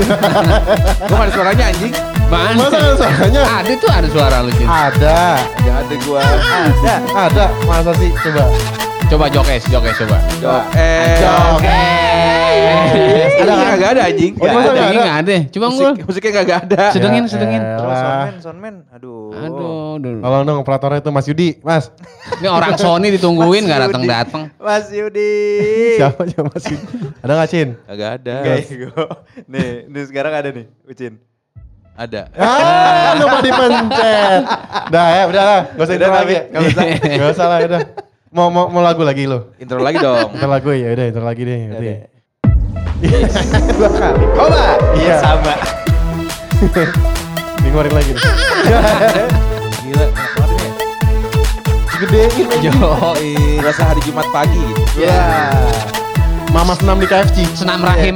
Gua gak ada suaranya anjing. Mana? Masa ada suaranya? Ada tuh ada suara lu. Ada. Gak ada gua. Ada. Ada. Masa sih? Coba. Coba jokes, jokes coba. Eh. Ada kan? kagak ada anjing. Oh, Gak masa ada, nggak ini ada? nggak ada. Coba ngul. musiknya kagak ada. Sedengin, Ya sedengin. elah. Soundman, soundman. Aduh. Aduh, aduh. Tolong dong operatornya itu Mas Yudi. Mas. Ini orang Sony ditungguin Mas nggak Yudi. datang datang. Mas Yudi. Siapa ya Mas Yudi? Ada nggak Cin? Kagak ada. Nih, nih sekarang ada nih, Ucin. Ada. Ah, lupa dipencet. Dah ya, udah lah. Gak usah intro lagi. nggak usah. Gak usah lah, udah. Mau, mau, mau lagu lagi lo? Intro lagi dong. Intro lagu ya, udah intro lagi deh. Berarti. Oke. Dua kali. Coba. Iya. Sama. Dengerin lagi nih. Gila. Gedein aja. Yoi. Berasa hari Jumat pagi gitu. Ya. Mama senam di KFC. Senam rahim.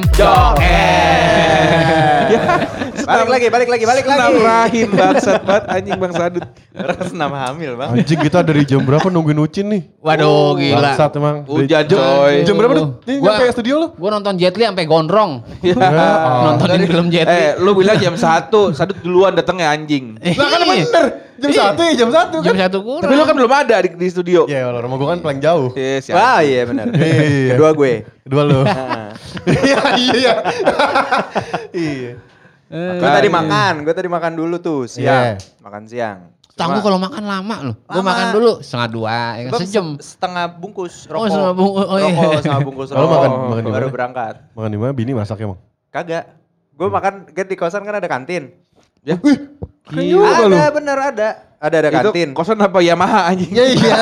Balik lagi, balik lagi, balik lagi. Senam rahim bangsat banget anjing bang Sadut. Orang senam hamil, Bang. Anjing kita dari jam berapa nungguin Ucin nih? Waduh, gila. Bangsat emang. Hujan Jam- coy. Jam berapa tuh? Ini Gua- nyampe studio lo? Gua nonton Jet Li sampai gondrong. Ya. Nontonin film Jet Li. Eh, lu bilang jam 1, Sadut duluan datangnya anjing. Lah kan bener. Jam satu ya, jam satu Jam kan? satu kurang. Tapi lu kan belum ada di, di studio. Ya, kalau rumah gue kan paling jauh. Iya, siap. Wah, iya benar. Iya. Kedua gue. Kedua lo. Iya, iya. Iya. Gue tadi makan, gue tadi makan dulu tuh siang. Iya. Makan siang. Tangguh kalau makan lama loh. Gua Lama. makan dulu setengah dua, ya kan? Sejam. se- Setengah bungkus Oh, rokok. setengah bungkus. Oh, iya. Rokok setengah bungkus Lalu rokok. makan- makan di Baru mana? berangkat. Makan di mana? Bini masak emang? Kagak. Gue makan kan di kosan kan ada kantin. Ya. ada bener ada. Ada ada kantin. Itu kosan apa Yamaha anjing? Iya, iya.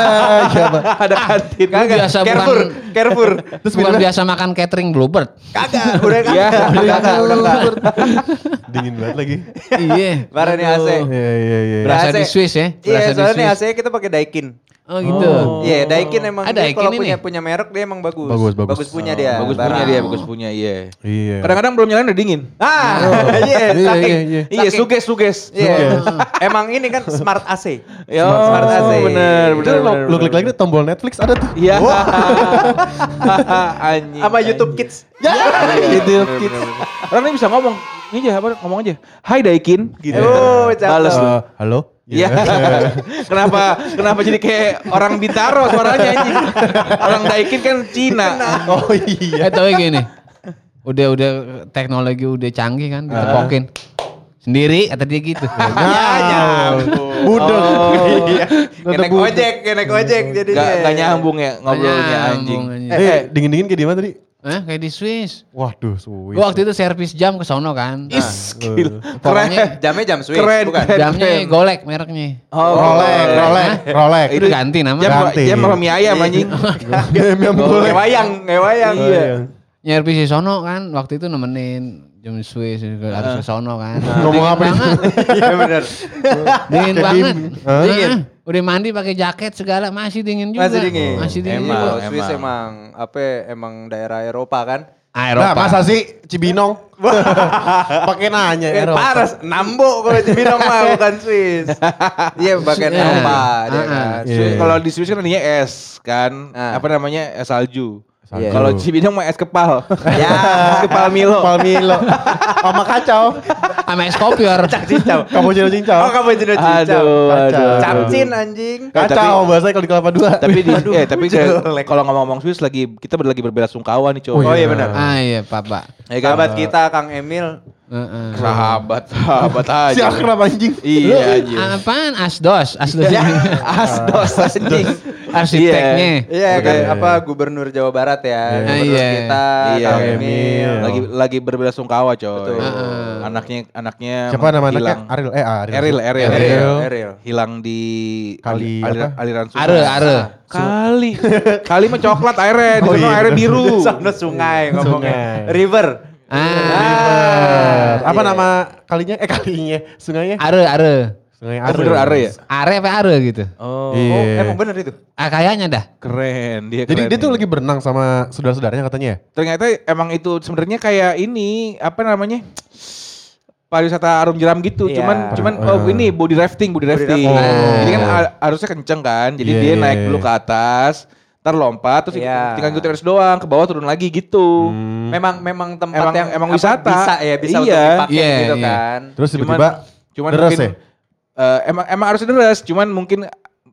Iya, Pak. ada kantin. Kagak. biasa Carrefour, bukan- Carrefour. Terus bukan biasa makan catering Bluebird. Kagak, udah Iya. kagak. Udah kagak, udah kagak. Dingin banget lagi. iya. Nih AC. Iya, iya, iya. Berasa di Swiss ya? Iya, Berasa di soalnya. AC kita pakai Daikin. Oh gitu. Iya, Daikin emang Ah, dia Daikin kalau ini punya nih. punya merek dia emang bagus. Bagus, bagus. Bagus punya Oh, dia. Bagus barang. punya dia, bagus punya, iya. Iya. Kadang-kadang belum nyalain udah dingin. Ah, iya, Iya, saking. iya, iya. Iya, suges, suges. Iya. Emang ini kan smart AC. Ya, Smart, smart AC. bener, bener, lo, bener, lo klik bener. lagi tombol Netflix ada tuh. Iya. anjing. Sama YouTube Kids. Ya, YouTube Kids. Orang ini bisa ngomong. Ini aja, apa, ngomong aja. Hai Daikin. Gitu. Oh, cakep. Balas lu. Eh, halo? Iya. kenapa kenapa jadi kayak orang Bintaro suaranya anjing. Orang Daikin kan Cina. Oh iya. Eh tapi gini. Udah udah teknologi udah canggih kan, ditepokin. Sendiri kata dia gitu. Nah, budek. Iya. Kayak naik ojek, naik ojek jadi Gak, gak nyambung ya ngobrolnya anjing. Nyambung, anjing. Eh, dingin-dingin kayak di mana tadi? Eh, kayak di Swiss. Waduh, suwi. Gua waktu itu servis jam ke sono kan. Is, Eh, gila. Pokoknya Jamnya jam Swiss, Keren, bukan? keren. jamnya golek mereknya. Oh, Rolex, Rolex, Rolex. Itu ganti nama. Jam Ganti. jam sama mie ayam anjing. Boleh. Kayak wayang, wayang. Iya. Nyervis di sono kan, waktu itu nemenin jam Swiss harus ke sono kan. Ngomong apa itu? Iya benar. Dingin banget. dingin. Udah mandi pakai jaket segala masih dingin juga. Masih dingin. Masih dingin Emang. juga. Swiss emang apa ya, emang daerah Eropa kan? Nah, Eropa. masa sih Cibinong? Pakai nanya Eh, Eropa. paras, Nambo kalau Cibinong mah bukan Swiss. Iya, bagian Iya. Eropa dia Ah, kan. Iya. Swiss- Kalau di Swiss kan namanya es kan. Ah. Apa namanya? Es salju. Salju. Kalau Cibinong mah es kepal. Ya. es kepal Milo. Palmilo. Sama kacau. Sama es kopior. Cincau. Kamu cino cincau. Oh, kamu jenuh cincau. Aduh, Kacau. aduh. Capcin anjing. Kacau bahasanya kalau di kelapa dua. Tapi di, eh tapi kalau ngomong-ngomong Swiss lagi kita ber- lagi berbela sungkawa nih cowok. Oh iya benar. ah iya, papa. Ya kan? Sahabat kita Kang Emil Heeh. Sahabat, sahabat aja. Si akrab anjing. Iya anjing. Apaan? Asdos, Asdos. Asdos anjing. Arsiteknya. Iya Oke. kan apa Gubernur Jawa Barat ya. Iya. Gubernur Iya. kita Iya. Kang Emil. Lagi lagi berbela sungkawa coy. Betul. Heeh. Anaknya anaknya Siapa nama anaknya? hilang. Ariel. Eh, Ariel. Eril, Eril, Eril. Eril. Eril. Hilang di Kali aliran, apa? aliran sungai. Are, are. Kali. Kali mah coklat airnya, di Oh, sana iya. airnya biru. Sana sungai ngomongnya. River. Ah, Eh, Apa iya. nama kalinya? Eh kalinya. Sungainya? are, are. Sungai Oh, bener are ya? Are apa are gitu. Oh, Iya. Oh, emang bener itu. Ah kayaknya dah. keren. Dia Jadi keren dia tuh lagi berenang sama saudara-saudaranya katanya ya? Ternyata emang itu sebenarnya kayak ini apa namanya? pariwisata arum jeram gitu. Iya. Cuman cuman oh, Eh. ini body rafting, body rafting. rafting. Oh. Jadi kan ha- harusnya kenceng kan. Jadi Iya, dia iya, naik iya. dulu ke atas, ntar lompat terus Iya. tinggal ngikutin garis doang ke bawah turun lagi gitu. Hmm. Memang memang tempat Emang- yang emang wisata. bisa ya bisa untuk Iya. dipakai Iya, gitu iya. kan. Terus Cuman- tiba-tiba cuman deres mungkin ya? Eh, emang emang harus deres, cuman mungkin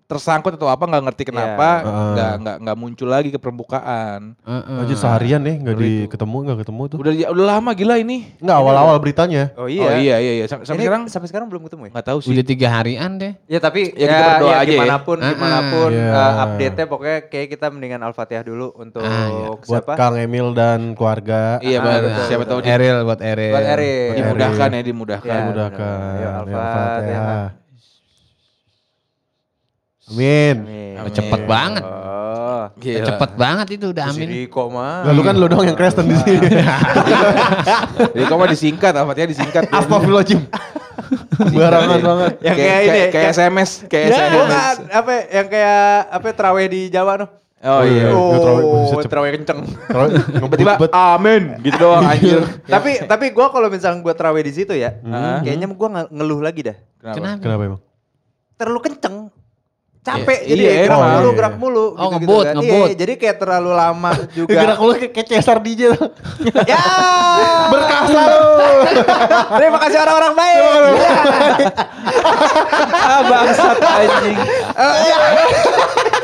tersangkut atau apa nggak ngerti kenapa Iya. nggak nggak nggak muncul lagi ke permukaan. Heeh. Anjir seharian nih nggak Ngeri di tuh. ketemu nggak ketemu tuh. Udah udah lama gila ini. Nggak awal-awal beritanya. Oh Oh iya. iya iya iya sampai, sampai Ini sekarang sampai sekarang belum ketemu ya? nggak tahu sih. Udah tiga harian deh. Ya tapi Ya, ya, kita berdoa ya aja ya. gimanapun Ah, gimanapun Iya. eh, update-nya pokoknya kayak kita mendingan Al-Fatihah dulu untuk Ah, iya. Buat siapa? Kang Emil dan keluarga. Iya Ah, benar. betul, Siapa tahu Eril buat Eril. Buat Erin. dimudahkan ya dimudahkan. Iya. Mudahkan. benar. Ayo, Ya, Al-Fatihah. Amin. Amin. Oh, cepet banget. Oh. Gila. Cepet banget itu udah Si amin. Riko mah. Lalu kan lu doang yang Kristen di sini. Kok mah disingkat, Al-Fatihah disingkat. Astagfirullahaladzim. Barangan banget. Yang kayak kayak ini, kayak, SMS, kayak Ya, SMS. bukan. apa yang kayak apa terawih di Jawa noh. Oh iya. Oh, Oh, terawih terawih kenceng. Tiba-tiba amin gitu doang anjir. tapi tapi gua kalau misalnya gua terawih di situ ya, Hmm. kayaknya gua nge- ngeluh lagi dah. Kenapa? Kenapa emang? Terlalu kenceng. Capek Iya, jadi iya, gerak emang. mulu, Iya. gerak mulu. Oh, gitu-gitu ngebut, kan. ngebut. Iya, jadi kayak terlalu lama juga. Gerak lu kayak Cesar DJ ya. Berkah selalu. Terima kasih orang-orang baik. ah bangsat anjing.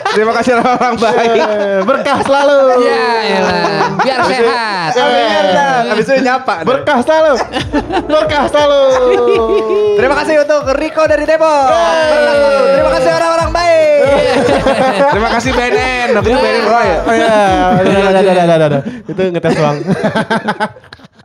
Terima kasih orang baik. Berkah selalu. Ya elah, biar sehat. Dah. Habis itu nyapa. Berkah selalu. Berkah selalu. Terima kasih untuk Riko dari Depok. Terima kasih orang-orang baik. Terima kasih BNN. Tapi itu BNN bro ya. Oh iya, udah. Itu ngetes doang.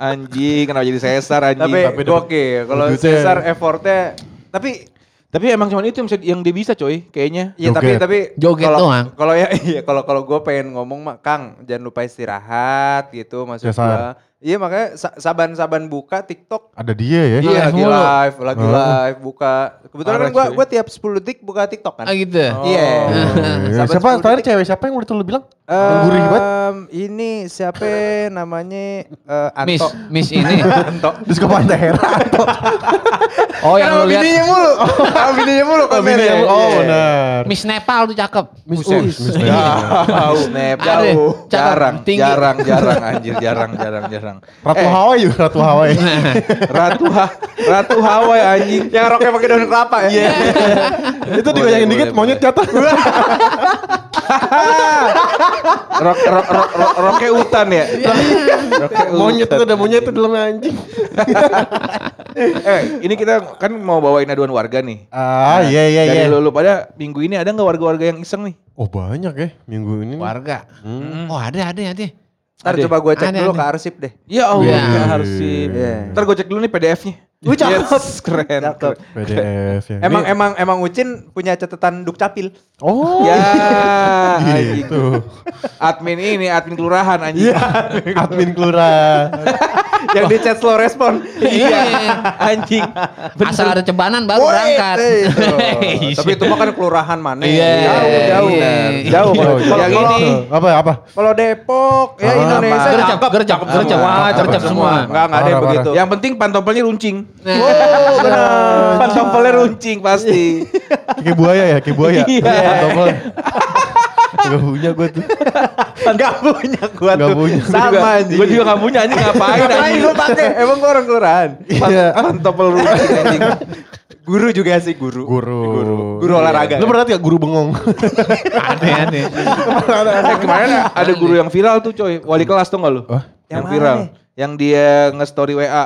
Anjing, kenapa jadi Cesar anjing? Tapi tapi gokil. Kalau Cesar effortnya tapi Tapi emang cuma itu yang, bisa, yang dia bisa coy, kayaknya. Iya tapi Joget. tapi Joget kalau doang. kalau ya iya kalau kalau gue pengen ngomong mah Kang jangan lupa istirahat gitu maksud Cesar. Iya makanya sa- saban-saban buka TikTok Ada dia ya. Iya Live lagi mulu. live, lagi Oh. live buka. Kebetulan kan gua gua tiap 10 detik buka TikTok kan. Ah gitu. Oh. Iya. Iya, Saban Siapa 10 terakhir detik. cewek siapa yang waktu lu bilang? Gurih banget. Ini siapa namanya eh, Miss, Anto. Miss ini. Anto. Di Suka Pantera. Oh yang lu lihat. bininya mulu. Sama bininya mulu Oh, kontennya. bini yang- oh, Iya. benar. Miss Nepal tuh cakep. Miss. Miss Miss Ada, jauh. cakep, Jarang, jarang, jarang, anjir, jarang, jarang, jarang. Ratu Eh, Hawaii juga Ratu Hawaii. Ratu, ha Ratu Hawaii anjing. Yang roknya pakai daun kelapa ya. Iya. Itu digoyangin dikit boleh, monyet jatuh. Rok, rok, rok, rok, roknya hutan ya. Roknya monyet itu ada monyet itu dalamnya anjing. Eh, ini kita kan mau bawain aduan warga nih. Ah iya iya Dari iya. lu, lu pada minggu ini ada nggak warga-warga yang iseng nih? Oh banyak ya minggu ini. Warga. Hmm. Oh ada ada ada. Ntar coba gua cek dulu ada. ke arsip deh. Ya Allah, Iya. ya harus sih. Iya. Ntar gue cek dulu nih PDF-nya. Wih, cakep. Yes, keren. Cakep. keren. PDF ya. Emang Ini- emang emang Ucin punya catatan dukcapil. Oh. Ya. Gitu. Admin ini, admin kelurahan anjing. Admin kelurahan. yang di chat slow respon. Iya. anjing. Asal ada cebanan baru berangkat. eh, itu. Tapi itu mah kan kelurahan mana? Iya, Jauh, jauh. iya. Jauh kalau Iya, kalau- yang ini. Apa apa? Kalau Depok ya Ah, Indonesia gercep, gercep, gercep. semua, Ah, cakep gercep semua. Enggak enggak ada yang begitu. Yang penting pantopelnya runcing. Oh, benar. Pantopelnya runcing pasti. Kayak buaya ya, kayak buaya. Iya. Topel. Gak punya gue tuh. Enggak punya gua Nggak tuh. punya. Sama anjing. Gue juga gak punya anjing ngapain Ngapain anjing. lu pakai? Emang gua orang kelurahan. Iya. Pantopel runcing anjing. Guru juga sih guru. Guru. Guru olahraga. Lu pernah gak guru bengong? Aneh aneh. Eh, kemarin ada guru yang viral tuh coy. Wali kelas tuh gak lu? Yang Yang viral. Yang dia nge-story WA.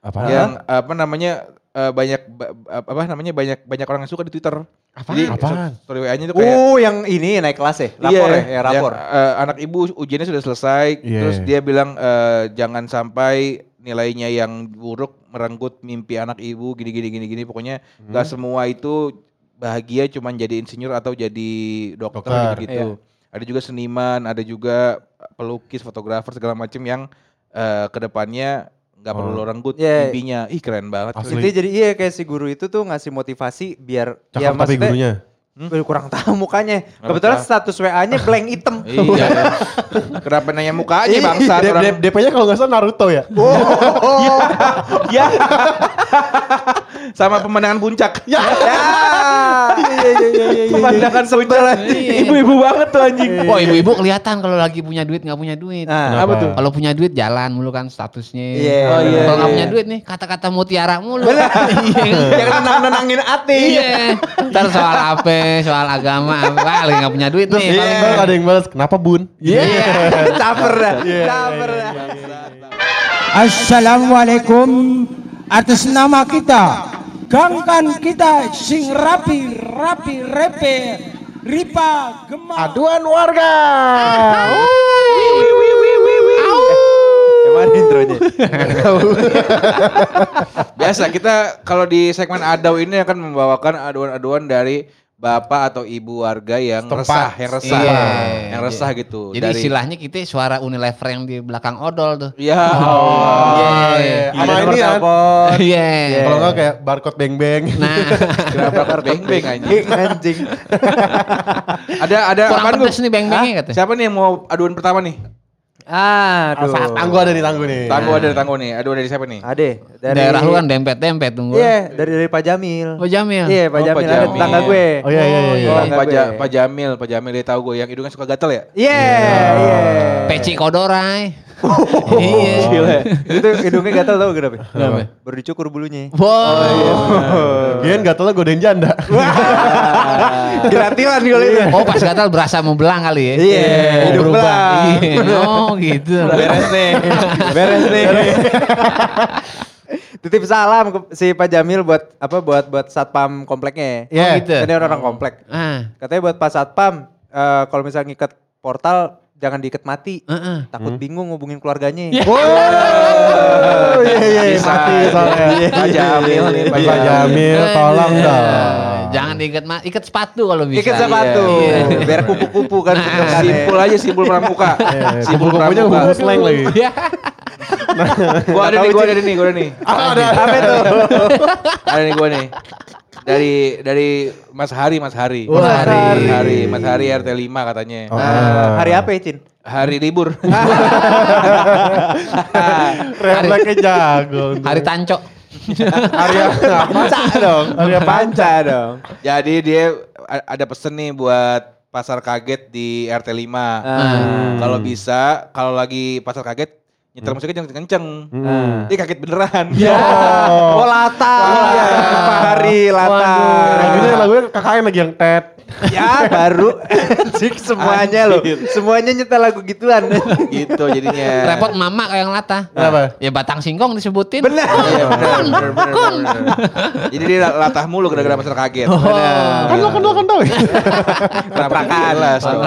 Apa? Yang apa namanya eh, banyak ba- apa namanya banyak banyak orang yang suka di Twitter. Apaan? Jadi Apaan? story WA-nya tuh kayak Oh, yang ini naik kelas ya? Lapor ya? Ya, rapor. yang, eh, anak ibu ujiannya sudah selesai, Iya. terus dia bilang eh, jangan sampai nilainya yang buruk merenggut mimpi anak ibu gini gini gini gini. Pokoknya Hmm. nggak semua itu bahagia cuman jadi insinyur atau jadi dokter, Dokter. gitu. Ada juga seniman, ada juga pelukis, fotografer segala macam yang eh, ke depannya nggak perlu Oh. lo renggut Iya. mimpinya. Ih keren banget. Asli. Jadi jadi iya kayak si guru itu tuh ngasih motivasi biar Cakep ya tapi maksudnya gurunya. Gue kurang tahu mukanya. Kebetulan status WA-nya blank hitam. Iya. Kenapa nanya muka aja bangsa DP-nya kalau nggak salah Naruto ya. Ya. Sama pemandangan puncak. Ya. Iya iya iya iya. Pemandangan puncak. Iya. Ibu-ibu banget tuh anjing. Oh ibu-ibu kelihatan kalau lagi punya duit nggak punya duit. Nah, Apa tuh? Kalau punya duit jalan mulu kan statusnya. Iya. Oh, iya, Kalau nggak iya. punya duit nih kata-kata mutiara mulu. Iya. Yang nenang-nenangin hati. Iya. Ntar soal apa, soal agama, wah lagi nggak punya duit Terus nih. paling banyak ada yang balas, kenapa bun? Iya. Caper dah. Caper dah. Assalamualaikum atas nama kita gangkan kita sing rapi rapi repe ripa gemar Aduan warga. Yang mana intronya? Biasa kita kalau di segmen Adau ini akan membawakan aduan-aduan dari bapak atau ibu warga yang Setempat. resah, yang resah, Iya. yang resah gitu. Jadi istilahnya kita suara Unilever yang di belakang odol tuh. Ya. Oh, Iya. iya. Ada Sama nomor ini kan. Iya. Kalau nggak kayak barcode beng beng. Nah, Kenapa beng-beng anjing? Anjing. Ada ada kurang pedes nih beng-bengnya katanya. Siapa nih yang mau aduan pertama nih? Aduh. Tangguh ada nih tangguh nih. Tangguh ada tangguh nih. Aduan dari siapa nih? Ade dari Daerah lu kan dempet-dempet tunggu. Iya, dari dari Pak Jamil. Oh Jamil. Iya, Pak Oh, Jamil Pak ada tetangga gue. Oh iya iya iya. iya. Oh, Pak, Ja-. Pak Jamil, Pak Jamil dia tahu gue yang hidungnya suka gatel ya? Iya, iya. Peci kodorai. Oh, Iya. Gila. Itu hidungnya gatal tau kenapa? Kenapa? Baru dicukur bulunya. Wow. Gian gak tau lah godain janda. Gratilan kalau itu. Oh pas gatal berasa mau belang kali ya. Iya, hidung berubah. belang. Iya. Oh gitu. Beres nih. Beres nih. Titip salam ke si Pak Jamil buat apa buat buat satpam kompleknya. Iya. Oh, gitu. Kan dia orang komplek. Ah. Katanya buat Pak Satpam eh, kalau misalnya ngikat portal jangan diikat mati. Heeh. Takut bingung ngubungin keluarganya. Oh iya iya iya. Bisa. Mati soalnya. Pak Jamil nih, Pak Jamil tolong dong. Jangan diikat ma- ikat sepatu kalau bisa. Ikat sepatu. Iya. Biar kupu-kupu kan. Nah. Simpul aja simpul pramuka. Simpul Kupu-kupunya pramuka. kupu slang lagi. Iya. Gua ada nih, gua ada nih, gua ada nih. Ada. Apa itu? Ada nih gua nih. Dari dari Mas Hari, Mas Hari. Mas Hari. Mas Hari, Mas Hari RT 5 katanya. Oh. Nah, hari apa ya, Cin? Hari libur. Refleksnya jago. Hari tanco. Hari apa? Panca dong. Hari panca dong. Jadi dia ada pesen nih buat pasar kaget di RT 5. Ah. Kalau bisa, kalau lagi pasar kaget nyetel musiknya jangan kenceng. Hmm. Dia kaget beneran. Oh, lata. Iya. Pak Hari lata. Ini lagunya KKN lagi yang tet. Ya baru Anjing semuanya loh. Semuanya nyetel lagu gituan. gitu jadinya. Repot mama kayak yang lata. Kenapa? Ya batang singkong disebutin. Bener. Iya benar benar benar benar. Jadi dia latah mulu gara-gara pasar kaget. Kan lo kan lo kan tau ya. Kontrakan. Dong.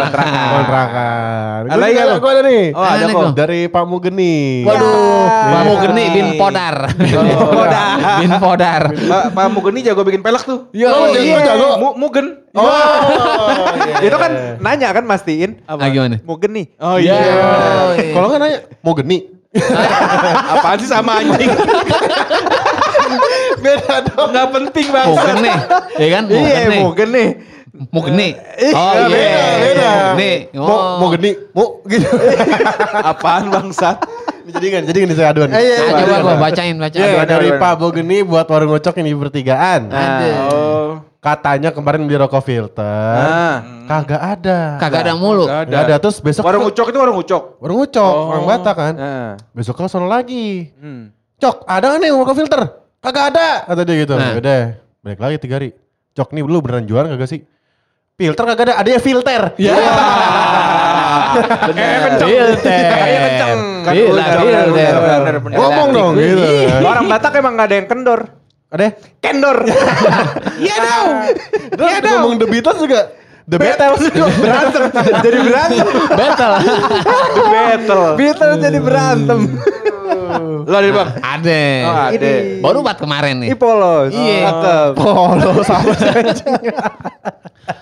Kontrakan. Ada lo? gue ada nih. Oh ada kok. Dari Pak Mugeni. Waduh, Ya. Pak Mugeni bin Podar. Podar. bin Podar. Pak Pak Mugeni jago bikin pelek tuh. Oh, iya. jago, jago. Mu Mugen. Oh, iya, Itu kan iya. nanya kan mastiin. Ah, gimana? Mugen nih. Oh iya. Kalau nggak nanya, mau geni? Apaan sih sama anjing? Beda dong. Enggak penting bang. Mugeni. Ya kan? Iya, Mugeni. Mugen nih. Mugeni. Oh Beda, iya. beda. Mugeni. Mau, mau geni? Mau gitu. Apaan bangsat? jadi kan, jadi kan saya aduan. Eh, iya, Ah, iya. coba gua bacain, bacain. Aduan, dari aduan. Pak Bogeni buat warung ngocok yang di pertigaan. Ada. Oh. Katanya kemarin beli rokok filter. Ah. Kagak ada. Kagak ada mulu. Nggak Nggak ada. Terus besok Warung ucok itu warung ucok. warung ngocok, orang Batak kan. Ah. Besok ke sono lagi. Hmm. Cok, ada nggak nih rokok filter? Kagak ada. Kata dia gitu. Nah. Udah, balik lagi tiga hari. Cok, nih lu beneran jualan kagak sih? Filter kagak ada, ada ya filter. Ya. Eh kenceng. Filter. Kayak kenceng. Kan Iya, filter. bener, bener, bener. Ngomong dong gitu. kan. Orang Batak emang gak ada yang kendor. Ada? Kendor. Iya dong. Iya dong. Ngomong The Beatles juga. The Beatles. berantem. jadi berantem. Battle. Battle. Beatles jadi berantem. Lo ada bang? Ada. Oh ada. Ini. Baru buat kemarin nih. Ih polos. Iya. Cakep. Polo sama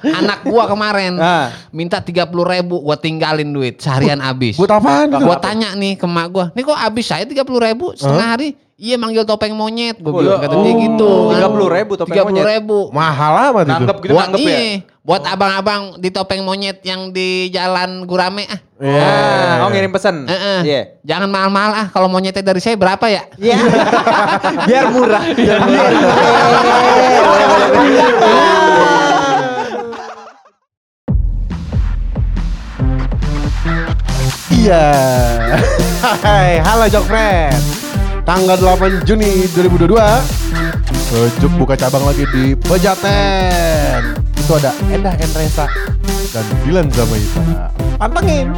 Anak gua kemarin Ah. minta 30 ribu gua tinggalin duit seharian habis. Buat apaan? Gua tanya nih ke mak gua, nih kok habis saya 30 ribu setengah hari? Iya manggil topeng monyet, gue bilang kata dia oh, gitu. 30.000 topeng Tiga puluh monyet. ribu. Mahal amat itu. Nanggep gitu Buat nanggep ya. iya, buat abang-abang di topeng monyet yang di jalan Gurame ah. Iya. Ah, oh ngirim pesan. Eh, eh. Iya. Jangan mahal-mahal ah. Kalau monyetnya dari saya berapa ya? Iya. Biar murah. Biar murah. Iya. Hai, halo Jok Friend. Tanggal 8 Juni 2022 Sejuk buka cabang lagi di Pejaten. Itu ada Endah Enresa Dan Dilan Zamaita. Pantengin